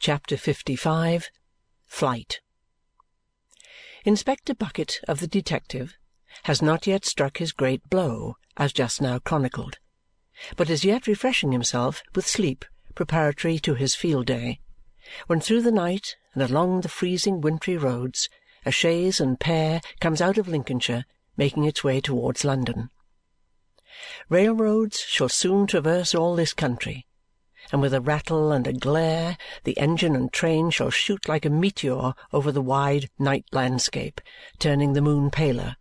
CHAPTER 55 Flight Inspector Bucket of the Detective has not yet struck his great blow, as just now chronicled, but is yet refreshing himself with sleep preparatory to his field day, when through the night and along the freezing wintry roads a chaise and pair comes out of Lincolnshire, making its way towards London. Railroads shall soon traverse all this country, and with a rattle and a glare the engine and train shall shoot like a meteor over the wide night landscape, turning the moon paler.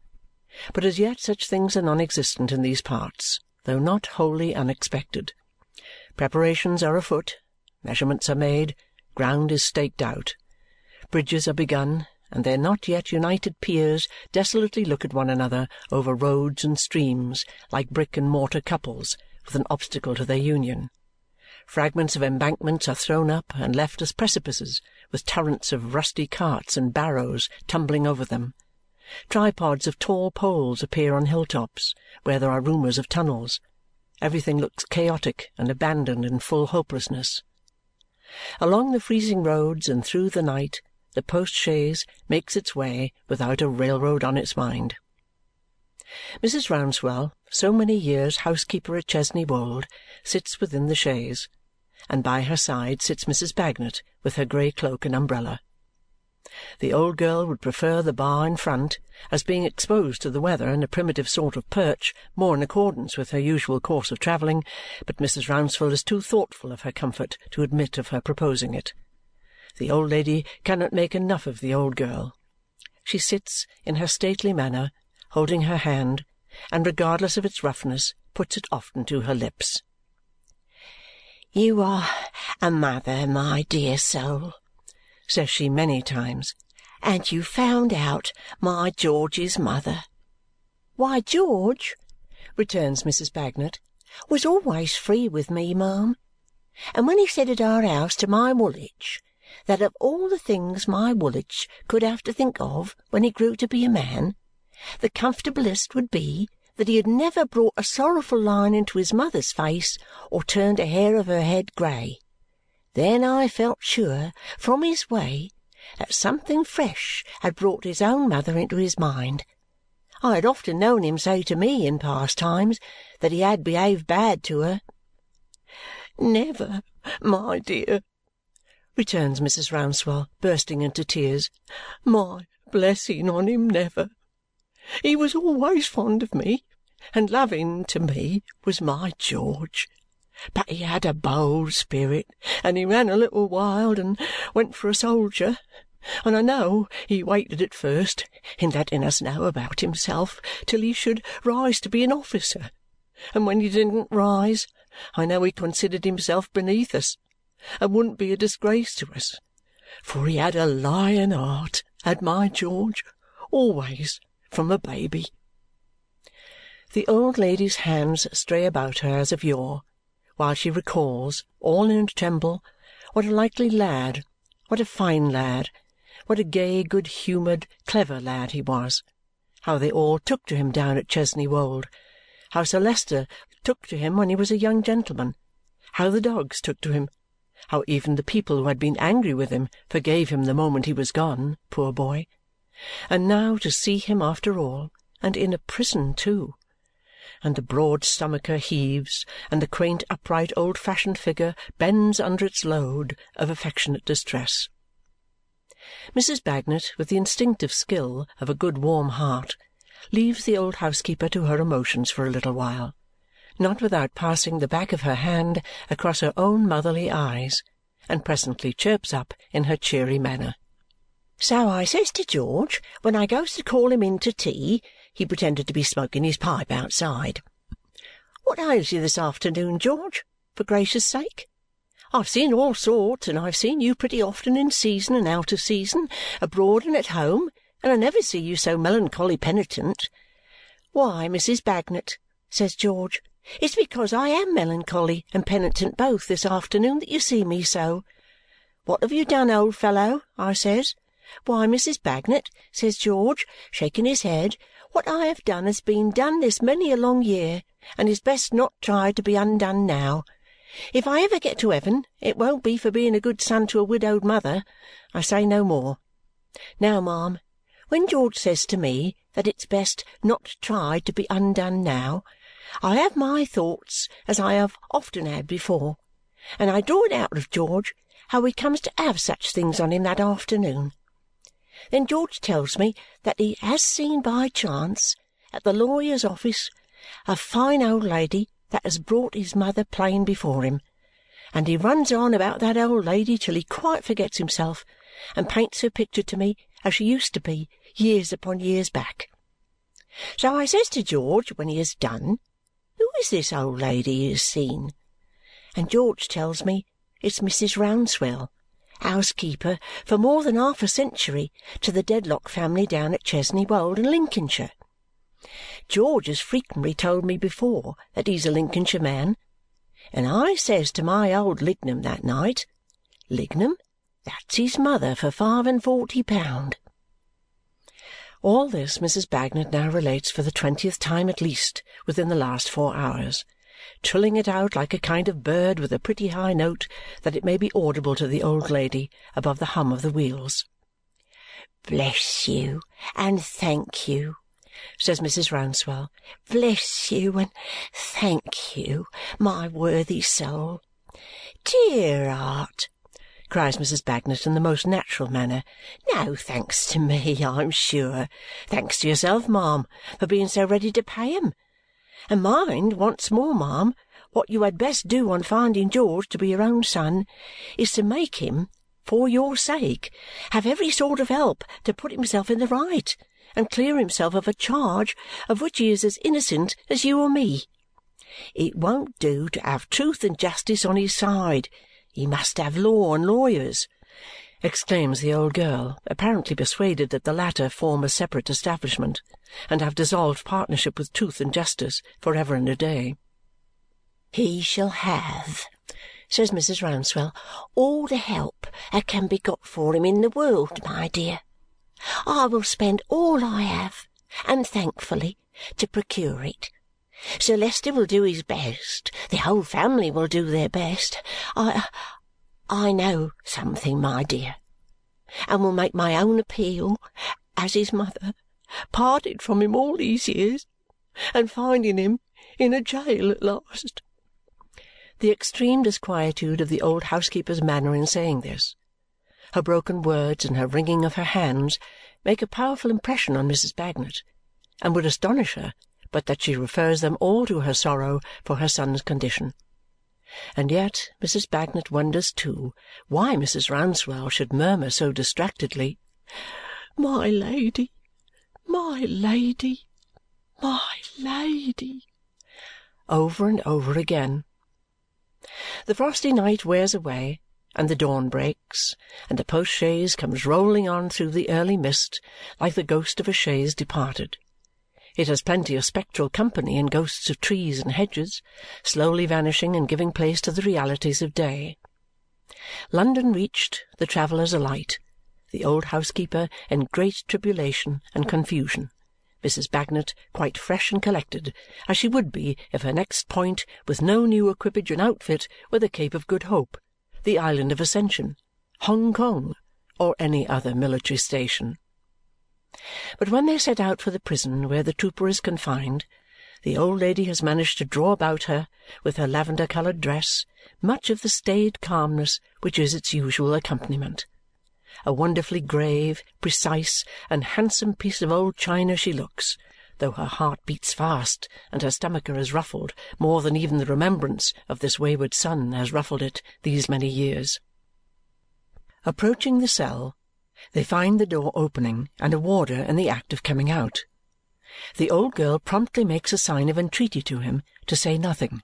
But as yet such things are non-existent in these parts, though not wholly unexpected. Preparations are afoot, measurements are made, ground is staked out. Bridges are begun, and their not yet united piers desolately look at one another over roads and streams like brick and mortar couples with an obstacle to their union. Fragments of embankments are thrown up and left as precipices, with torrents of rusty carts and barrows tumbling over them. Tripods of tall poles appear on hilltops, where there are rumours of tunnels. Everything looks chaotic and abandoned in full hopelessness. Along the freezing roads and through the night, the post-chaise makes its way without a railroad on its mind. Mrs. Rouncewell, so many years housekeeper at Chesney Wold, sits within the chaise, and by her side sits Mrs. Bagnet with her grey cloak and umbrella. The old girl would prefer the bar in front, as being exposed to the weather and a primitive sort of perch more in accordance with her usual course of travelling, but Mrs. Rouncewell is too thoughtful of her comfort to admit of her proposing it. The old lady cannot make enough of the old girl. She sits, in her stately manner, holding her hand, and regardless of its roughness, puts it often to her lips. "You are a mother, my dear soul," says she many times, "and you found out my George's mother." "Why, George," returns Mrs. Bagnet, "was always free with me, ma'am. And when he said at our house to my Woolwich that of all the things my Woolwich could have to think of when he grew to be a man, the comfortablest would be that he had never brought a sorrowful line into his mother's face or turned a hair of her head grey. Then I felt sure, from his way, that something fresh had brought his own mother into his mind. I had often known him say to me in past times that he had behaved bad to her. Never, my dear, returns Mrs. Rouncewell, bursting into tears. My blessing on him, never! He was always fond of me, and loving to me was my George. But he had a bold spirit, and he ran a little wild and went for a soldier. And I know he waited at first, in letting us know about himself, till he should rise to be an officer. And when he didn't rise, I know he considered himself beneath us and wouldn't be a disgrace to us. For he had a lion heart, had my George, always from a baby." The old lady's hands stray about her as of yore, while she recalls, all in a tremble, what a likely lad, what a fine lad, what a gay, good-humoured, clever lad he was, how they all took to him down at Chesney Wold, how Sir Leicester took to him when he was a young gentleman, how the dogs took to him, how even the people who had been angry with him forgave him the moment he was gone, poor boy and now to see him after all, and in a prison too! And the broad stomacher heaves, and the quaint upright old-fashioned figure bends under its load of affectionate distress. Mrs. Bagnet, with the instinctive skill of a good warm heart, leaves the old housekeeper to her emotions for a little while, not without passing the back of her hand across her own motherly eyes, and presently chirps up in her cheery manner. So I says to George when I goes to call him in to tea he pretended to be smoking his pipe outside. What ails you this afternoon, George, for gracious sake? I've seen all sorts, and I've seen you pretty often in season and out of season, abroad and at home, and I never see you so melancholy penitent. Why, Mrs. Bagnet, says George, it's because I am melancholy and penitent both this afternoon that you see me so. What have you done, old fellow? I says. Why, Mrs. Bagnet, says George, shaking his head, what I have done has been done this many a long year and is best not tried to be undone now. If I ever get to heaven, it won't be for being a good son to a widowed mother. I say no more. Now, ma'am, when George says to me that it's best not tried to be undone now, I have my thoughts as I have often had before, and I draw it out of George how he comes to have such things on him that afternoon. Then George tells me that he has seen by chance, at the lawyer's office, a fine old lady that has brought his mother plain before him, and he runs on about that old lady till he quite forgets himself and paints her picture to me as she used to be years upon years back. So I says to George when he has done, Who is this old lady he has seen? And George tells me it's Mrs. Rouncewell, housekeeper for more than half a century to the Dedlock family down at Chesney Wold in Lincolnshire. George has frequently told me before that he's a Lincolnshire man, and I says to my old Lignum that night, Lignum, that's his mother for five and forty pound. All this Mrs. Bagnet now relates for the twentieth time at least within the last four hours, trilling it out like a kind of bird with a pretty high note that it may be audible to the old lady above the hum of the wheels. Bless you, and thank you, says Mrs. Rouncewell. Bless you, and thank you, my worthy soul. Dear heart, cries Mrs. Bagnet in the most natural manner. No thanks to me, I'm sure. Thanks to yourself, ma'am, for being so ready to pay 'em. And mind, once more, ma'am, what you had best do on finding George to be your own son is to make him, for your sake, have every sort of help to put himself in the right and clear himself of a charge of which he is as innocent as you or me. It won't do to have truth and justice on his side. He must have law and lawyers," exclaims the old girl, apparently persuaded that the latter form a separate establishment and have dissolved partnership with truth and justice for ever and a day. "He shall have," says Mrs. Rouncewell, "all the help that can be got for him in the world, my dear. I will spend all I have, and thankfully, to procure it. Sir Leicester will do his best, the whole family will do their best. I I know something, my dear, and will make my own appeal as his mother, parted from him all these years, and finding him in a jail at last." The extreme disquietude of the old housekeeper's manner in saying this her broken words and her wringing of her hands make a powerful impression on Mrs. Bagnet and would astonish her but that she refers them all to her sorrow for her son's condition. And yet Mrs. Bagnet wonders too why Mrs. Rouncewell should murmur so distractedly, "My Lady, my Lady, my Lady!" over and over again. The frosty night wears away and the dawn breaks, and the post chaise comes rolling on through the early mist like the ghost of a chaise departed. It has plenty of spectral company in ghosts of trees and hedges, slowly vanishing and giving place to the realities of day. London reached, the travellers alight, the old housekeeper in great tribulation and confusion, Mrs. Bagnet quite fresh and collected, as she would be if her next point, with no new equipage and outfit, were the Cape of Good Hope the island of Ascension, Hong Kong, or any other military station. But when they set out for the prison where the trooper is confined, the old lady has managed to draw about her, with her lavender-coloured dress, much of the staid calmness which is its usual accompaniment. A wonderfully grave, precise, and handsome piece of old china she looks, though her heart beats fast and her stomacher is ruffled more than even the remembrance of this wayward son has ruffled it these many years. Approaching the cell, they find the door opening and a warder in the act of coming out. The old girl promptly makes a sign of entreaty to him to say nothing.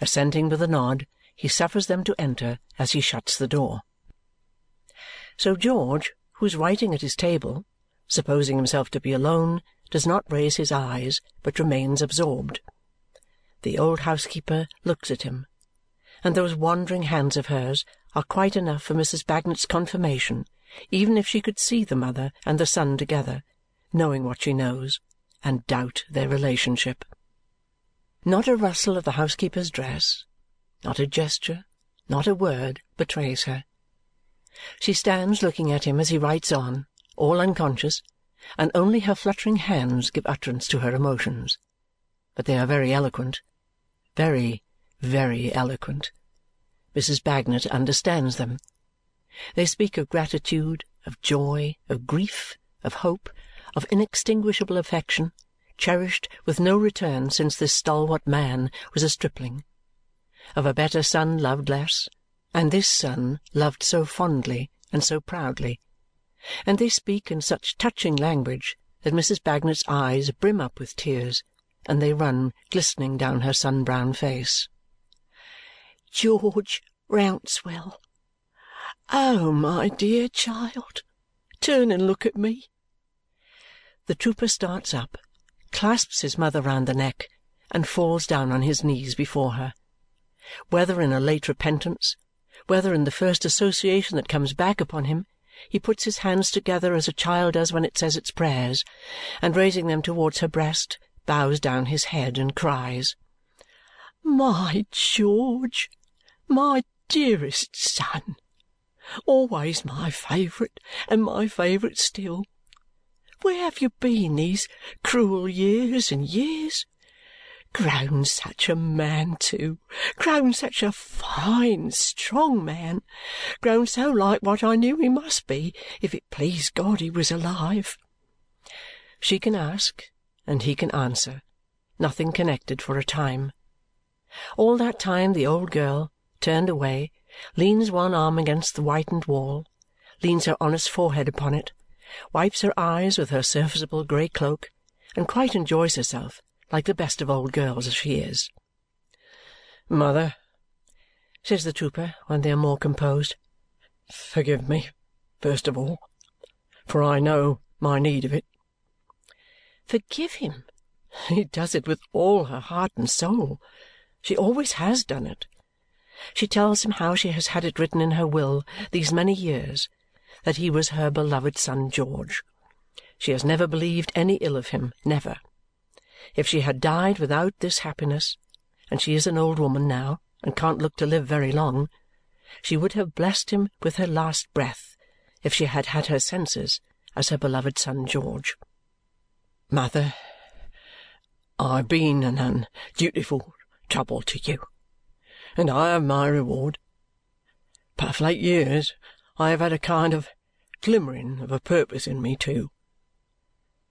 Assenting with a nod, he suffers them to enter as he shuts the door. So George, who is writing at his table, supposing himself to be alone, does not raise his eyes but remains absorbed. The old housekeeper looks at him, and those wandering hands of hers are quite enough for Mrs. Bagnet's confirmation, even if she could see the mother and the son together, knowing what she knows, and doubt their relationship. Not a rustle of the housekeeper's dress, not a gesture, not a word betrays her. She stands looking at him as he writes on, all unconscious, and only her fluttering hands give utterance to her emotions. But they are very eloquent, very, very eloquent. Mrs. Bagnet understands them. They speak of gratitude, of joy, of grief, of hope, of inextinguishable affection, cherished with no return since this stalwart man was a stripling, of a better son loved less, and this son loved so fondly and so proudly, and they speak in such touching language that Mrs. Bagnet's eyes brim up with tears, and they run glistening down her sun-brown face. George Rouncewell. Oh, my dear child, turn and look at me. The trooper starts up, clasps his mother round the neck, and falls down on his knees before her. Whether in a late repentance, whether in the first association that comes back upon him, he puts his hands together as a child does when it says its prayers, and raising them towards her breast, bows down his head and cries, My George! My dearest son! Always my favourite, and my favourite still! Where have you been these cruel years and years? Grown such a man, too! Grown such a fine, strong man! Grown so like what I knew he must be if it pleased God he was alive! She can ask, and he can answer, nothing connected for a time. All that time the old girl, turned away, leans one arm against the whitened wall, leans her honest forehead upon it, wipes her eyes with her serviceable grey cloak, and quite enjoys herself like the best of old girls as she is. "Mother," says the trooper when they are more composed, "forgive me, first of all, for I know my need of it." Forgive him! He does it with all her heart and soul. She always has done it. She tells him how she has had it written in her will these many years that he was her beloved son George. She has never believed any ill of him, never. If she had died without this happiness, and she is an old woman now and can't look to live very long, she would have blessed him with her last breath if she had had her senses as her beloved son George. Mother, I've been an undutiful trouble to you and I have my reward. But of late years I have had a kind of glimmering of a purpose in me too.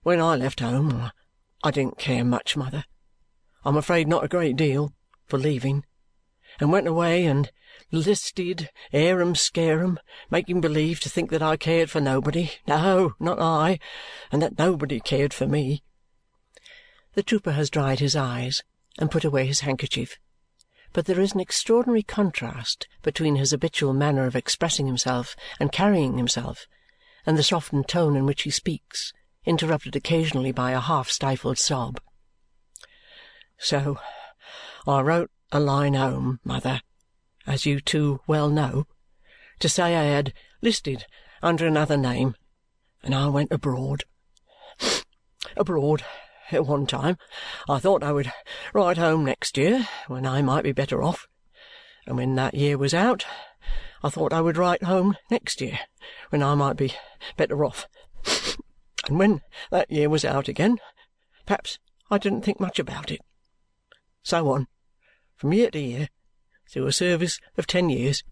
When I left home, I didn't care much, mother I'm afraid not a great deal for leaving, and went away and listed harum scarum, making believe to think that I cared for nobody no, not I and that nobody cared for me. The trooper has dried his eyes and put away his handkerchief but there is an extraordinary contrast between his habitual manner of expressing himself and carrying himself and the softened tone in which he speaks, interrupted occasionally by a half-stifled sob. So I wrote a line home, mother, as you too well know, to say I had listed under another name, and I went abroad. Abroad at one time, I thought I would write home next year, when I might be better off. And when that year was out, I thought I would write home next year, when I might be better off. And when that year was out again, perhaps I didn't think much about it. So on, from year to year, through a service of ten years,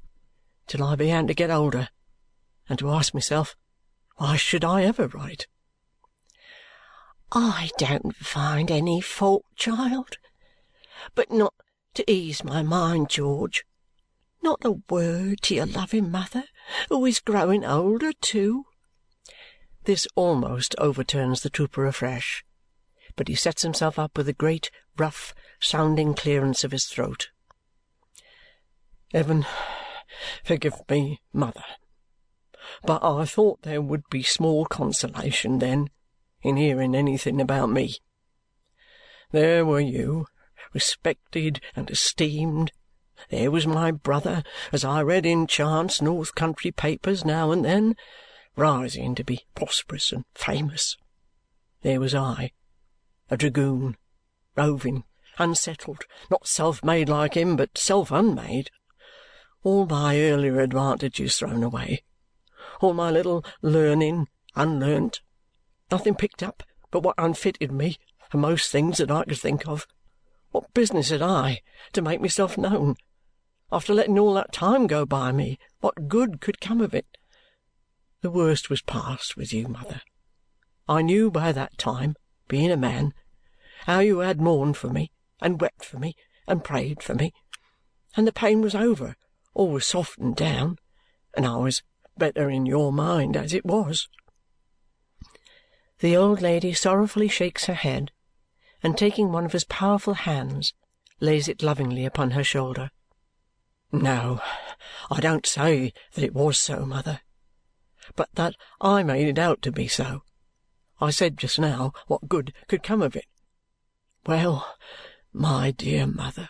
till I began to get older, and to ask myself, why should I ever write? I don't find any fault, child. But not to ease my mind, George. Not a word to your loving mother, who is growing older too. This almost overturns the trooper afresh, but he sets himself up with a great, rough, sounding clearance of his throat. Heaven forgive me, mother, but I thought there would be small consolation then in hearing anything about me. There were you, respected and esteemed. There was my brother, as I read in chance North Country papers now and then, rising to be prosperous and famous. There was I, a dragoon, roving, unsettled, not self-made like him, but self-unmade. All my earlier advantages thrown away, all my little learning unlearnt, nothing picked up but what unfitted me for most things that I could think of. What business had I to make myself known? After letting all that time go by me, what good could come of it? The worst was past with you, mother. I knew by that time, being a man, how you had mourned for me, and wept for me, and prayed for me. And the pain was over, all was softened down, and I was better in your mind as it was. The old lady sorrowfully shakes her head, and taking one of his powerful hands, lays it lovingly upon her shoulder. No, I don't say that it was so, mother, but that I made it out to be so. I said just now what good could come of it. Well, my dear mother,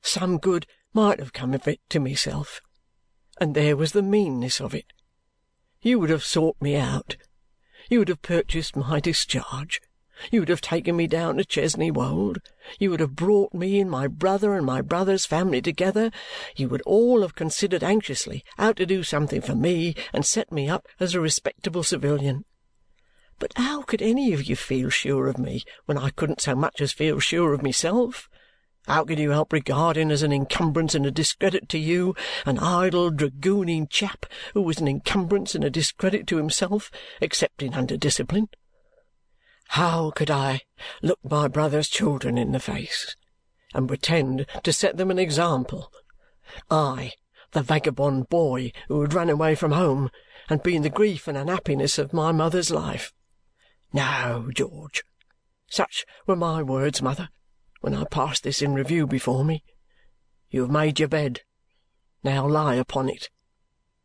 some good might have come of it to myself, and there was the meanness of it. You would have sought me out you would have purchased my discharge. You would have taken me down to Chesney Wold. You would have brought me and my brother and my brother's family together. You would all have considered anxiously how to do something for me and set me up as a respectable civilian. But how could any of you feel sure of me when I couldn't so much as feel sure of myself? How could you help regarding as an encumbrance and a discredit to you an idle dragooning chap who was an encumbrance and a discredit to himself, excepting under discipline? How could I look my brother's children in the face and pretend to set them an example? I, the vagabond boy who had run away from home and been the grief and unhappiness of my mother's life. No, George. Such were my words, mother when I pass this in review before me. You have made your bed. Now lie upon it